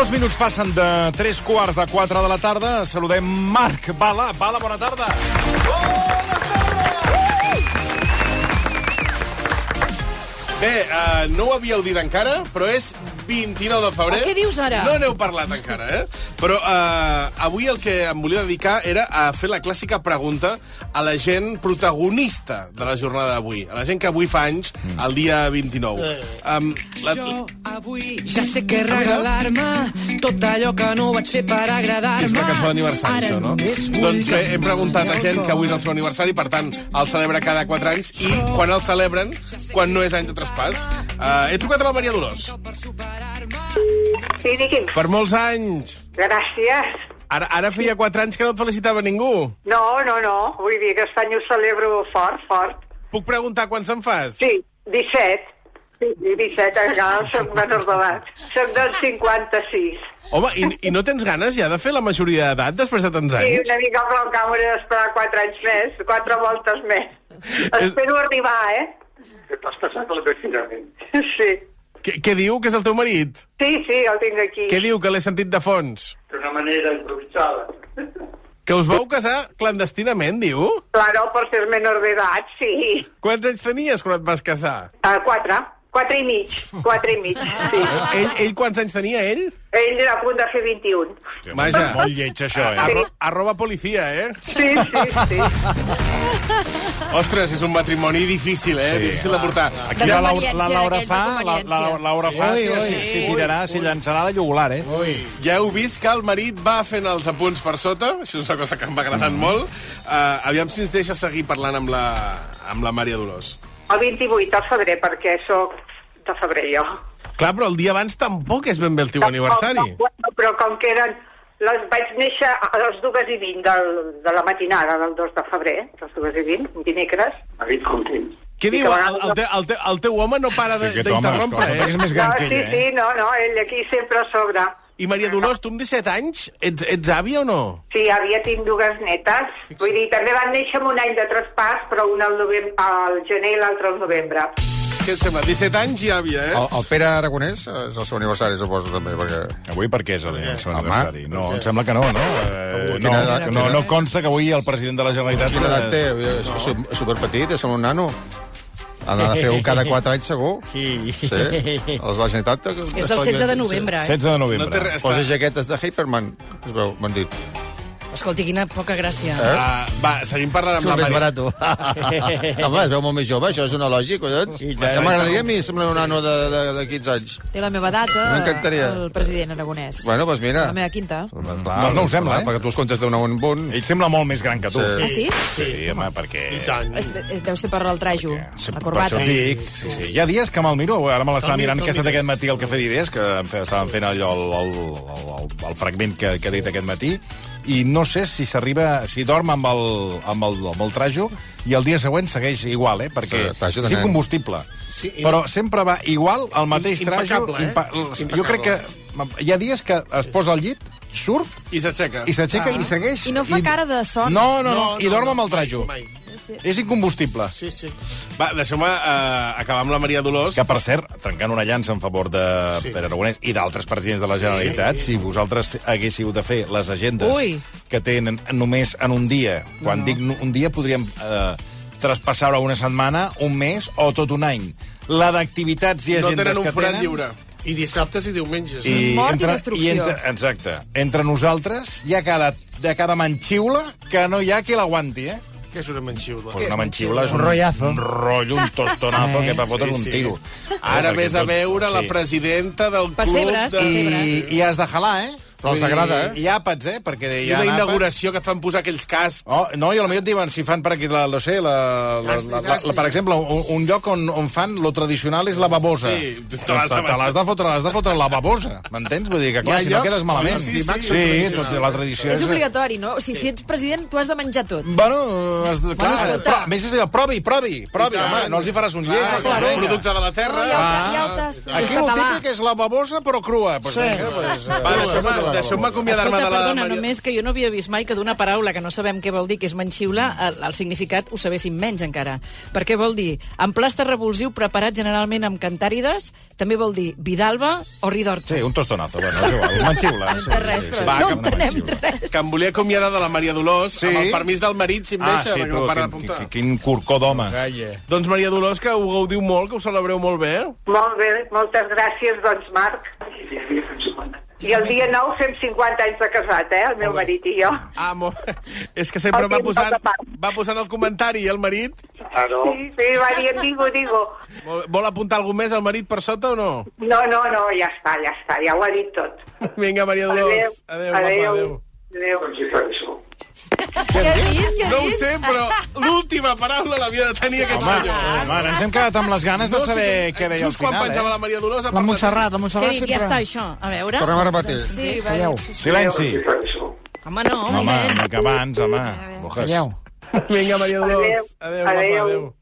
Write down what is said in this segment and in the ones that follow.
Dos minuts passen de tres quarts de quatre de la tarda. Saludem Marc Bala. Bala, bona tarda. Bé, uh, no ho havíeu dit encara, però és 29 de febrer. Oh, què dius ara? No n'heu parlat encara, eh? Però uh, avui el que em volia dedicar era a fer la clàssica pregunta a la gent protagonista de la jornada d'avui, a la gent que avui fa anys, el dia 29. Um, la... Jo avui ja sé què regalar-me tot allò que no vaig fer per agradar-me. És una cançó d'aniversari, això, no? Doncs bé, hem preguntat a gent que avui és el seu aniversari, per tant, el celebra cada 4 anys, i quan el celebren, quan no és any de traspàs. Uh, he trucat a la Maria Dolors. Sí, digui'm. Per molts anys. Gràcies. Ara, ara feia 4 anys que no et felicitava ningú. No, no, no. Vull dir que aquest any ho celebro fort, fort. Puc preguntar quants en fas? Sí, 17. Sí, 17, encara soc menor d'edat. Soc del 56. Home, i, i no tens ganes ja de fer la majoria d'edat després de tants Sí, anys? una mica però al camp hauré d'esperar 4 anys més, 4 voltes més. Espero arribar, eh? T'has passat el bé finalment. Sí. Què, què diu, que és el teu marit? Sí, sí, el tinc aquí. Què diu, que l'he sentit de fons? D'una manera improvisada. Que us vau casar clandestinament, diu? Claro, por ser menor d'edat, sí. Quants anys tenies quan et vas casar? Uh, 4. 4 i mig. 4 i mig, sí. Ell, ell quants anys tenia, ell? Ell era a punt de fer 21. Vaja. Molt lleig, això, eh? Arro, arroba policia, eh? Sí, sí, sí. Ostres, és un matrimoni difícil, eh? Sí. Difícil de portar. Aquí la, Laura, la conveniència, Laura fa, la, la. Laura fa, Ui, si, ui, ui, tirarà, si llançarà la llogular, eh? Ui. Ja heu vist que el marit va fent els apunts per sota, això és una cosa que em va agradant molt. Uh, aviam si ens deixa seguir parlant amb la, amb la Maria Dolors. El 28 de febrer, perquè sóc de febrer jo. Clar, però el dia abans tampoc és ben bé el teu aniversari. No, no, però com que eren... Les vaig néixer a les dues i vint del, de la matinada del 2 de febrer, les dues i vint, dimecres. David content. Què I diu? que El, el, te, el, te, el teu home no para d'interrompre, eh? és més gran no, que sí, ella, sí, eh? no, no, ell aquí sempre a sobre. I Maria Dolors, tu amb 17 anys, ets, ets àvia o no? Sí, havia tinc dues netes. Vull dir, també van néixer amb un any de traspàs, però una al, novembre, al gener i l'altra al novembre. Què et sembla? 17 anys i àvia, eh? El, el Pere Aragonès és el seu aniversari, suposo, també, perquè... Avui per què és el, el seu Home, aniversari? No, em sembla que no, no? Eh, no, no, no consta que avui el president de la Generalitat... Quina edat té? És su- superpetit, és un nano. Ha de fer un cada 4 anys, segur. Sí. sí. Els de la Generalitat... És del 16 de novembre, eh? 16 de No novembre. té res. Posa jaquetes de Hyperman, es veu, m'han dit. Escolti, quina poca gràcia. Uh, va, seguim parlant amb la més Maria. barat. Home, es veu molt més jove, això és una lògica, collons. Ja M'agradaria a mi semblar un nano de, de, de 15 anys. Té la meva data, el president aragonès. Bueno, doncs mira. La meva quinta. Clar, Doncs no ho sembla, eh? Perquè tu els comptes d'un un punt. Ell sembla molt més gran que tu. Sí. Ah, sí? Sí, home, perquè... Es, es, deu ser per el trajo, Sí, la per corbata. et dic, sí, sí. Hi ha dies que me'l miro, ara me l'estava mirant que ha estat aquest matí el Cafè d'Idees, que estàvem fent allò, el, el, el, el, el fragment que, que he dit aquest matí, i no sé si s'arriba, si dorm amb el, amb, el, amb el trajo i el dia següent segueix igual, eh? perquè Sí, trajo nen. incombustible. Sí, però sempre va igual, el mateix trajo. eh? impa- Jo crec que hi ha dies que es posa al llit, surt I s'aixeca. i s'aixeca i segueix. I no fa cara de son. No, no, no, No, i no, dorm no, amb el mai, trajo. Mai. És incombustible. Sí, sí. Va, deixeu-me uh, acabar amb la Maria Dolors. Que, per cert, trencant una llança en favor de sí. Pere Aragonès i d'altres presidents de la Generalitat, sí. si vosaltres haguéssiu de fer les agendes Ui. que tenen només en un dia, quan no. dic no- un dia podríem eh, traspassar-ho a una setmana, un mes o tot un any. La d'activitats i No agendes tenen un que forat tenen... lliure. I dissabtes i diumenges. eh? I Mort i entre, destrucció. entre, exacte. Entre nosaltres hi ha cada, de cada manxiula que no hi ha qui l'aguanti, eh? Què és una manxiula? Pues una manxiula és un, Un rollazo. un rotllo, un tostonazo que per fotre's Sí, un sí. tiro. Ara Perquè vés a veure la sí. presidenta del club... Pessebres, de... pessebres. I, I has de jalar, eh? Però els agrada, eh? Hi ha àpats, eh? Perquè hi I ha una àpats. inauguració que et fan posar aquells cascs. Oh, no, i potser et diuen si fan per aquí, la, no sé, la, la, la, la, la, per exemple, un, un lloc on, on fan lo tradicional és la babosa. Sí, te l'has de- fotre, l'has de fotre la babosa, m'entens? Vull dir que, clar, si no quedes malament. sí, sí, sí, sí, sí, tot, la tradició És obligatori, no? O sigui, si ets president, tu has de menjar tot. Bueno, has de, clar, escolta. però, a més és allò, provi, provi, provi, I home, no els hi faràs un lleig. Ah, vinga. producte de la terra. No, ja, Ah. ja ho t'has... Aquí el típic és la babosa, però crua. Pues, Sí. vinga, pues, Va, deixeu-me deixeu-me acomiadar-me de la perdona, Maria... només que jo no havia vist mai que d'una paraula que no sabem què vol dir, que és manxiula, el, el significat ho sabéssim menys encara. Per què vol dir? Emplasta revulsiu preparat generalment amb cantàrides, també vol dir vidalba o ridorta. Sí, un tostonazo, bueno, és igual, manxiula. No entenc res, però Va, no entenem res. Que em volia acomiadar de la Maria Dolors, Sí? amb el permís del marit, si em Ah, deixa, sí, perquè tu, quin, quin, quin corcó d'home. Doncs Maria Dolors, que ho gaudiu molt, que ho celebreu molt bé. Molt bé, moltes gràcies, doncs, Marc. I el dia 9 fem 50 anys de casat, eh, el meu marit i jo. Ah, molt... És que sempre El va posant, va posant el comentari, el marit. Claro. Sí, sí, va dient, digo, digo. Vol, vol apuntar alguna més al marit per sota o no? No, no, no, ja està, ja està, ja ho ha dit tot. Vinga, Maria Dolors. Adéu, adéu. adéu. adéu. Com si fa això. Què dit? No ho dit? sé, però l'última paraula l'havia de tenir aquest Home, senyor. home, ens hem quedat amb les ganes de No sé saber què- deia al Just quan final, penjava eh? la Maria Dolors... ha La parlat- Montserrat, la Què Montserrat dic, ja està això? A veure... Tornem a repetir. Sí, va. Calleu. Silenci. Home, no, Home, home. home, que abans, home. Calleu. Vinga, Maria Dolors. Adéu, Adéu, guapa, adéu.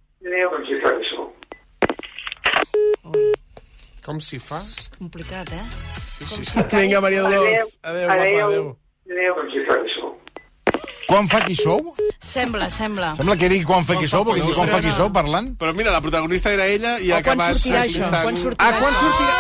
Com s'hi fa? Complicat, eh? Vinga, Maria Dolors. Adéu, guapa, adéu. Adéu. Adéu. Com si fa això. Quan fa qui sou? Sembla, sembla. Sembla que digui quan fa qui sou, perquè si quan fa qui sou parlant... Però mira, la protagonista era ella i ha quan acabat... sortirà això? Quan sortirà Ah, quan sortirà?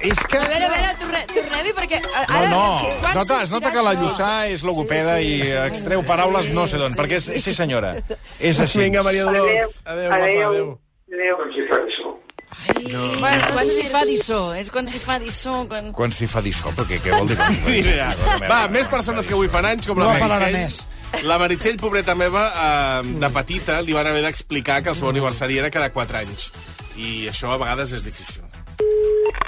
És que... A veure, a veure, torne- tornem-hi, perquè a- No, ara... no, sí, quan nota, es nota sortirà que la això? Lluçà és logopeda Sí, sí, i sí. extreu paraules no sé d'on, Sí, perquè és, sí. sí senyora, és així. Vinga, Maria Adéu. Dolors. Adéu, guapa, adéu. Adéu. Adéu. Això. Bueno, quan s'hi fa dissó, és quan s'hi fa dissó, quan... Quan s'hi fa dissó, perquè què vol dir? idea. Va, més persones que avui fan anys, com la No, Meritxell. La Meritxell, pobreta meva, eh, de petita, li van haver d'explicar que el seu aniversari era cada 4 anys. I això a vegades és difícil.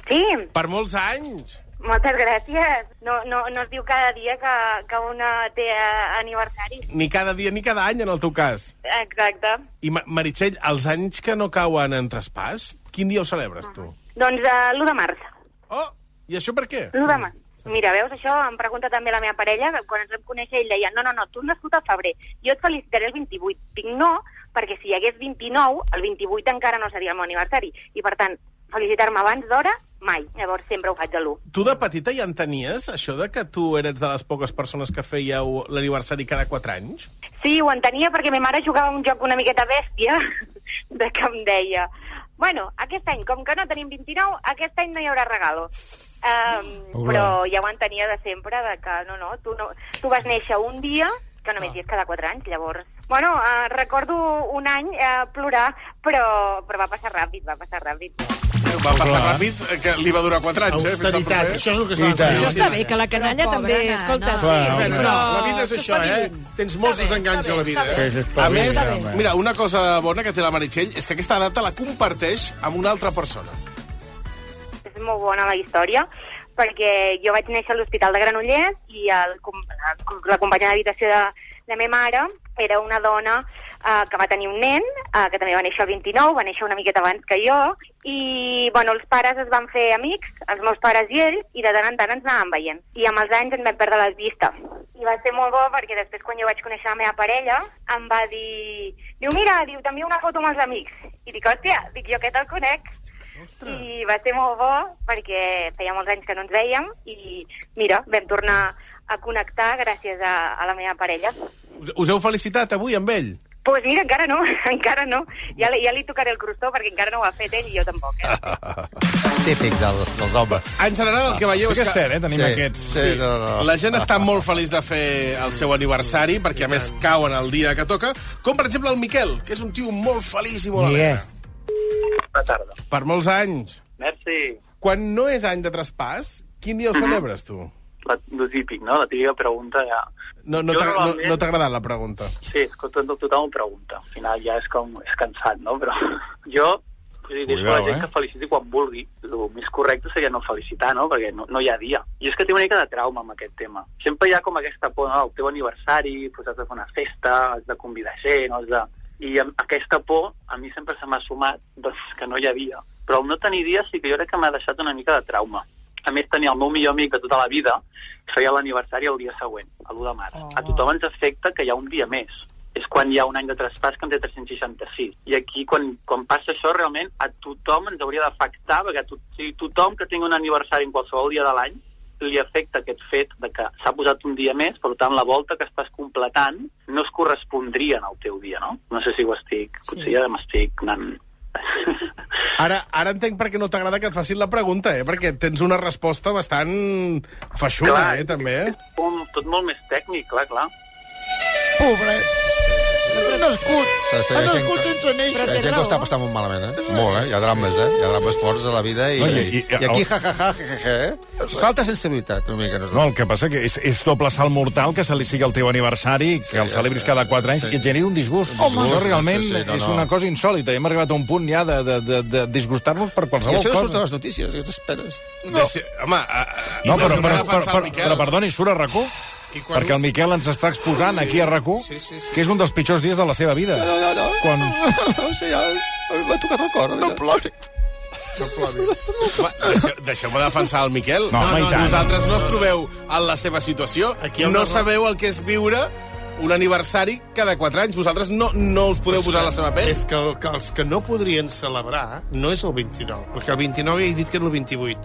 Sí, Per molts anys! Moltes gràcies. No, no, no es diu cada dia que, que una té eh, aniversari. Ni cada dia ni cada any, en el teu cas. Exacte. I Meritxell, els anys que no cauen en traspàs, quin dia ho celebres, tu? Doncs uh, l'1 de març. Oh, i això per què? L'1 de març. Mira, veus, això em pregunta també la meva parella, quan ens vam conèixer ell deia no, no, no, tu has nascut al febrer, jo et felicitaré el 28. Dic no, perquè si hi hagués 29, el 28 encara no seria el meu aniversari. I per tant, felicitar-me abans d'hora, mai. Llavors sempre ho faig a l'1. Tu de petita ja entenies això de que tu eres de les poques persones que fèieu l'aniversari cada 4 anys? Sí, ho entenia perquè ma mare jugava un joc una miqueta bèstia, de que em deia bueno, aquest any, com que no tenim 29, aquest any no hi haurà regalo. Um, però ja ho entenia de sempre, de que no, no, tu, no, tu vas néixer un dia que només hi és cada 4 anys, llavors... Bueno, uh, recordo un any uh, plorar, però, però va passar ràpid, va passar ràpid. Va passar ràpid, que li va durar 4 anys, eh? fins al això és el que s'ha de. Això està bé, que la canalla també... Escolta, sí, Clar, sí, home. però... La vida és això, eh? Tens molts desenganys a la vida, eh? A més, mira, una cosa bona que té la Meritxell és que aquesta data la comparteix amb una altra persona. és molt bona la història, perquè jo vaig néixer a l'Hospital de Granollers i el, la, la companya d'habitació de, de la meva mare era una dona eh, que va tenir un nen, eh, que també va néixer el 29, va néixer una miqueta abans que jo, i bueno, els pares es van fer amics, els meus pares i ells, i de tant en tant ens anàvem veient. I amb els anys ens vam perdre les vistes. I va ser molt bo perquè després quan jo vaig conèixer la meva parella em va dir, diu, mira, diu, t'envio una foto amb els amics. I dic, hòstia, dic, jo aquest el conec. I va ser molt bo perquè feia molts anys que no ens veiem i mira, vam tornar a connectar gràcies a, a la meva parella. Us, us heu felicitat avui amb ell? Doncs pues mira, encara no, encara no. Ja, li- ja li tocaré el crostó perquè encara no ho ha fet ell i jo tampoc. Eh? Típic del, dels homes. En general, el que veieu Sí que és és que... cert, eh? Tenim Sí, aquests... sí, no, no. La gent està molt feliç de fer el seu aniversari, perquè a més cauen el dia que toca, com per exemple el Miquel, que és un tio molt feliç i molt alegre. Bona tarda. Per molts anys. Merci. Quan no és any de traspàs, quin dia el celebres, tu? La, lo típic, no? La típica pregunta ja... No, no t'ha no, normalment- no agradat la pregunta. Sí, és que tot, tothom ho pregunta. Al final ja és com... és cansat, no? Però jo... Vull dir, la gent eh? que feliciti quan vulgui. El més correcte seria no felicitar, no? Perquè no, no hi ha dia. I és que tinc una mica de trauma amb aquest tema. Sempre hi ha com aquesta por, no? El teu aniversari, doncs has de fer una festa, has de convidar gent, has de... I amb aquesta por a mi sempre se m'ha sumat doncs, que no hi havia. Però el no tenir dia sí que jo crec que m'ha deixat una mica de trauma. A més, tenia el meu millor amic de tota la vida, feia l'aniversari el dia següent, a l'1 de març. Oh. A tothom ens afecta que hi ha un dia més. és quan hi ha un any de traspàs que en té 366. I aquí, quan, quan passa això, realment a tothom ens hauria d'afectar, perquè a to, sigui, tothom que tingui un aniversari en qualsevol dia de l'any li afecta aquest fet de que s'ha posat un dia més, per tant, la volta que estàs completant no es correspondria en el teu dia, no? No sé si ho estic... Potser ja m'estic anant... Ara, ara entenc per què no t'agrada que et facin la pregunta, eh? Perquè tens una resposta bastant feixuga, Clar, eh, també. Eh? És un, tot molt més tècnic, clar, clar. Pobret. Ha nascut. Se Ha nascut sense néixer. La gent que ho està passant molt malament, eh? Molt, eh? Hi ha drames, eh? Hi ha drames forts a la vida i, No, i- i, i- i, aquí ja, ja, ja, ja, ja, eh? Falta sensibilitat, una mica. No, el que passa que és, és doble salt mortal que se li sigui el teu aniversari, que el ja celebris cada 4 anys, Sí. i et generi un disgust. Home. Això realment Sí, sí, no, és no. una cosa insòlita. Hem arribat a un punt ja de, de, de, de disgustar-nos per I qualsevol això no surt a cosa. les notícies, què t'esperes? No. Deixa, home, a, a, No, però, però, però, però, el però perdoni, surt a RAC1? Quan- Perquè el Miquel ens està exposant aquí a RAC1 Sí, sí, sí. que és un dels pitjors dies de la seva vida. No, no, no. Quan... No sé, ja, m'ha tocat el cor. No plori. No. Home, deixeu- Deixeu-me defensar el Miquel. No, i tant. Vosaltres no us trobeu en la seva situació. Aquí no sabeu el que és viure un aniversari cada 4 anys. Vosaltres no, no us podeu posar a la seva pell. És que, el, que els que no podrien celebrar no és el 29, perquè el 29 ja he dit que era el 28.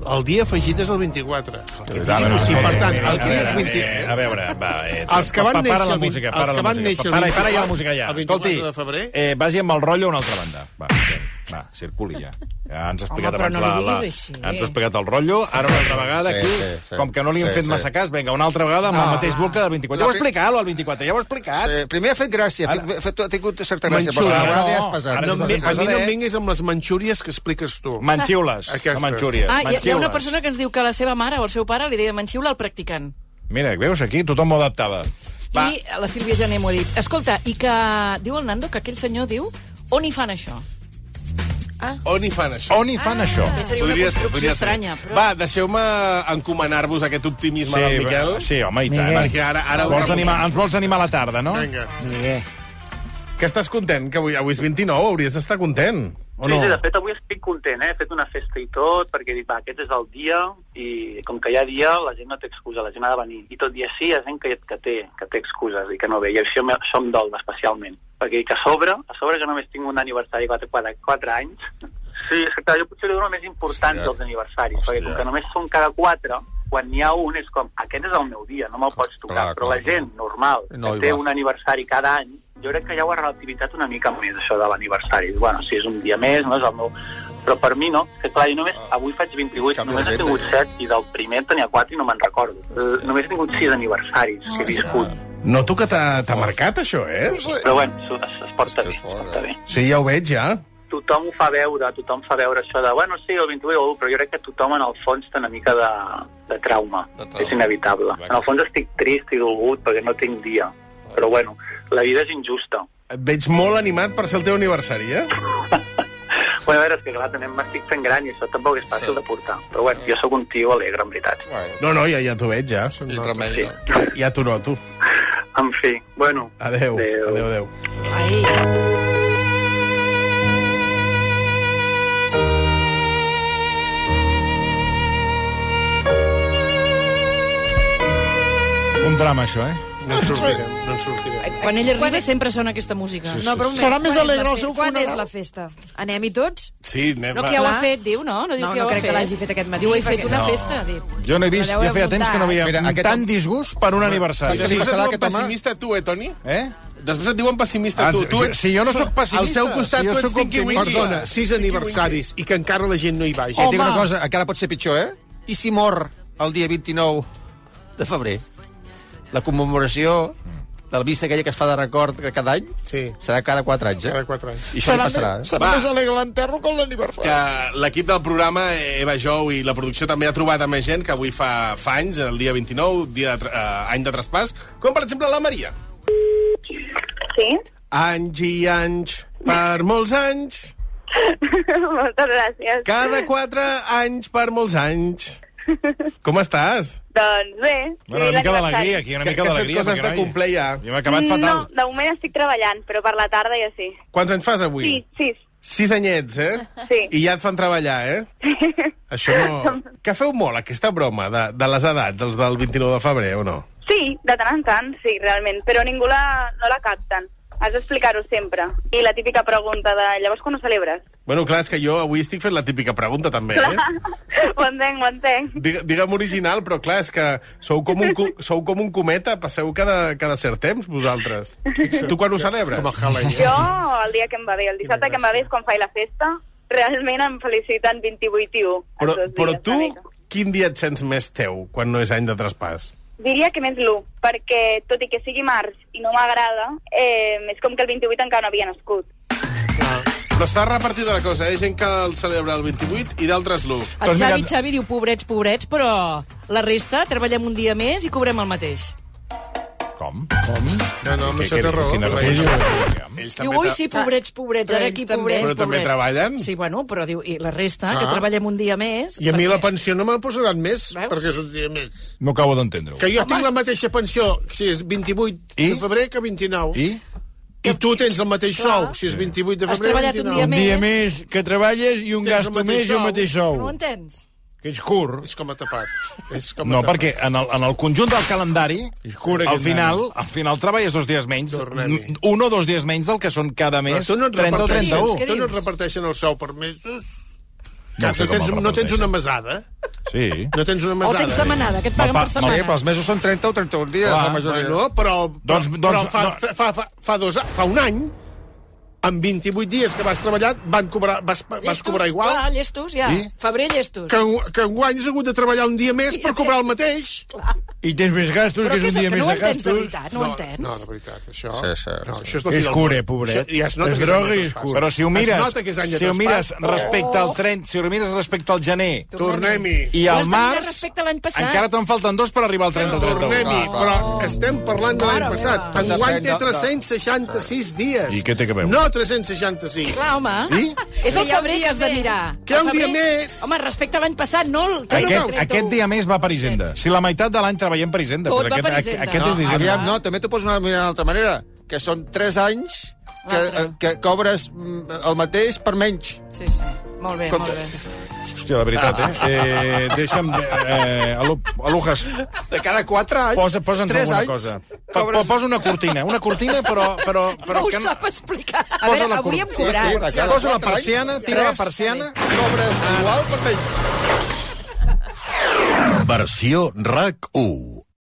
El dia afegit és el 24. I per tant, els dies 20... Eh, a veure, va... Eh, Els que van pa- para néixer la música, para la música. néixer Para, para ja 24 la música ja. el 24 Escolti, de febrer. eh, vagi amb el rotllo a una altra banda. Va, sí, va, circuli ja. Ja ens ha explicat Home, però abans no la, la... així. Ens ha explicat el rotllo, ara una altra vegada Sí, aquí, sí, sí. com que no li hem Sí, fet sí. massa cas, vinga, una altra vegada amb el No. mateix bucle del 24. Ja ho he explicat, el 24, ja ho he explicat. Sí, primer ha fet gràcia, ha, fet, ha, fet, ha tingut certa gràcia, però Manxúria. a vegades ja No, has pesat. ara No, ve- a mi no em vinguis amb les manxúries que expliques tu. Manxiules, Aquestes. manxúries. Ah, hi, ha- hi ha una manxiules. persona que ens diu que la seva mare o el seu pare li deia manxiula al practicant. Mira, veus, aquí tothom m'ho adaptava. Va. I la Sílvia Jané m'ho ha dit. Escolta, i que... Diu el Nando que aquell senyor diu on hi fan això? On hi fan això? On hi fan això? Que seria una construcció estranya, però... Va, deixeu-me encomanar-vos aquest optimisme del Miquel. sí, home, i tant. Perquè ara, ara Ens vols, animar, ens vols animar a la tarda, no? Vinga. Que estàs content? Que avui, avui és 29, hauries d'estar content. O Sí, no? sí, de fet, avui estic content, eh? He fet una festa i tot, perquè dic, va, aquest és el dia, i com que hi ha dia, la gent no té excusa, la gent ha de venir. I tot i així, hi ha gent que, que, té, que té excuses i que no ve, i això, això em dol especialment. Perquè dic, a sobre, a sobre que només tinc un aniversari de 4, 4, 4 anys, sí, és que clar, jo potser li dono més importància Hòstia. als aniversaris, Hòstia. perquè com que només són cada 4, quan n'hi ha un és com, aquest és el meu dia, no me'l pots tocar. Clar, Però clar. la gent normal, No que té va. un aniversari cada any, jo crec que ja ho ha relativitzat una mica més, això de l'aniversari. Bueno, si és un dia més, no és el meu... Però per mi no, que clar, jo només, avui faig 28, Canvi només he tingut ja. 7 i del primer en tenia 4 i no me'n recordo. Eh, Només he tingut 6 aniversaris que he viscut. Noto que t'ha marcat, això, eh? Però bueno, es, es porta bé, es porta bé. Sí, ja ho veig, ja. Tothom ho fa veure, tothom fa veure això de, bueno, sí, el 28 1, però jo crec que tothom en el fons té una mica de, de trauma. De trauma. És inevitable. En el fons estic trist i dolgut perquè no tinc dia. Però bueno, la vida és injusta. Et veig molt animat per ser el teu aniversari, eh? Bueno, a veure, és que clar, també m'estic fent gran i això tampoc és fàcil Sí. de portar. Però bueno, jo sóc un tio alegre, en veritat. No, no, ja, ja t'ho veig, ja. i remei, Sí. no? Ja, ja t'ho noto. En fi, bueno. Adéu, Adéu. adéu, adéu. Ai, Un drama, això, eh? No en sortirem, no en sortirem. quan ell arriba sempre sona aquesta música. No, però un Serà més quan és alegre la el seu Quan és funeral? la festa? Anem-hi tots? Sí, anem No, que ja ho ha fet, diu, no? No, diu No, que ja no crec que l'hagi fet aquest matí, Diu, he fet una No. festa, diu. Jo no he vist, ja feia temps que no veia Mira, aquest tant home- disgust per un aniversari. A diuen aquest home? pessimista, tu, eh, Toni? Eh? Després et diuen pessimista, Ah, tu. si- tu ets... si jo no sóc pessimista, Al seu costat si jo tu ets sóc Tinky optimista. Winky. Perdona, sis aniversaris i que encara la gent no hi vagi. I et dic una cosa, encara pot ser pitjor, eh? I si mor el dia 29 de febrer? La commemoració la missa aquella que es fa de record cada any Sí, serà cada 4 anys, eh? cada 4 anys. I això li passarà, eh? serà Va. més alegre l'enterro que l'aniversari. que l'equip del programa, Eva Jou i la producció també ha trobat a més gent que avui fa, fa anys, el dia 29, dia de, eh, any de traspàs, com per exemple la Maria. Sí? Anys i anys, per molts anys, Moltes gràcies. cada quatre anys per molts anys. Com estàs? Doncs bé. Bueno, una mica d'alegria, aquí, una Que- mica que has fet d'alegria. coses de complir ja. Jo m'he acabat fatal. No, de moment estic treballant, però per la tarda ja sí. Quants anys fas avui? Sí, sis. Sis anyets, eh? Sí. I ja et fan treballar, eh? Això no... Que feu molt, aquesta broma de, de les edats, els del 29 de febrer, o no? Sí, de tant en tant, sí, realment, però ningú la, no la capten. Has d'explicar-ho sempre. I la típica pregunta de llavors quan ho celebres? Bueno, clar, és que jo avui estic fent la típica pregunta, també, eh? ho entenc, ho entenc. Digue- Digue'm original, però clar, és que sou com un, sou com un cometa, passeu cada, cada cert temps, vosaltres. Tu quan ho celebres? Com. Jo, el dia que em va bé, el dissabte que em va bé és quan faig la festa, realment em feliciten 28 i 1. Però, però tu, quin dia et sents més teu, quan no és any de traspàs? Diria que més l'1, perquè tot i que sigui març i no m'agrada, eh, és com que el 28 encara no havia nascut. Però està repartida la cosa, eh? Hi ha gent que el celebra el 28 i d'altres l'1. El Xavi, Xavi diu pobrets, pobrets, però la resta treballem un dia més i cobrem el mateix. Com? No, no, amb això té raó. quina reflexió. ell- Ells Diu, ui, sí, pobrets, pobrets, ara aquí pobrets, Però també pobrets. treballen? Sí, bueno, però diu, i la resta, Ah. que treballem un dia més... I a mi la pensió no me'n posaran més, Veus? perquè és un dia més. No acabo d'entendre-ho. Que jo tinc la mateixa pensió si és 28 I? de febrer que 29. I? I tu tens el mateix Clar. sou si és 28 de Has febrer treballat un 29. dia Un dia més que treballes i un gasto més i el sou. mateix No ho sou. entens? Que ets curt. És com a tapat. És com a No, tapat. perquè en el, en el conjunt del calendari, És cura al aquest final, al final treballes dos dies menys. Tornem-hi. Un o dos dies menys del que són cada Però mes. tu no et 30 o reparteixes, 31. Què tu no et reparteixen el sou per mesos. No No, com tens, el no tens una mesada. Sí. No tens una O mesada. tens setmanada, que et paguen Pa- per pa- setmanes. Sí, però els mesos són 30 o 31 dies, Clar, la majoria. Bueno, però, Doncs- però, doncs- però fa, no. fa, fa, fa, dos, a- fa un any, amb 28 dies que vas treballar, van cobrar, vas, vas Llestos, cobrar igual. Clar, llestos, ja. I? Febrer, llestos. Que, en- que enguany has hagut de treballar un dia més per cobrar el mateix. I tens més gastos, Però que és un dia que més no ho de entens de gastos. veritat, no, ho entens. No, de veritat, això... Sí, sí, no, sí. això és És cura, pobret. Això Ja es nota Es que és droga de i és cura. Però si ho Es mires, nota que és any de si ho mires traspàs. respecte al 30, si ho mires respecte al gener Tornem-hi. i Ho al de març, respecte a l'any passat. encara te'n falten dos per arribar al 30 o 31. Tornem-hi, Clar, però estem parlant de l'any passat. Enguany té Depèn de- 366 dies. I què té que veure? No 365. Clar, home. I? És el que has de mirar. Que un dia més. Home, respecte a l'any passat, no el... que no Aquest, veus. aquest dia més va per Hisenda. Si la meitat de l'any treballem per Hisenda. Tot va per Hisenda. aquest No, és aviam, no, també t'ho pots mirar d'una altra manera, que són 3 anys que, que cobres el mateix per menys. Sí, sí. Molt bé, molt Escolta. bé. Hòstia, la veritat, eh? eh deixa'm... Eh, Alu- Alujas, De cada 4 anys, posa, posa'ns 3 alguna anys, cosa. Po, cobres... po, posa una cortina, una cortina, però... però, però No ho que sap explicar. A Posa veure, la avui hem cobrat. Sí, sí, Posa la quatre anys, persiana, tira la tres, persiana... Cobres igual per menys. Versió RAC 1.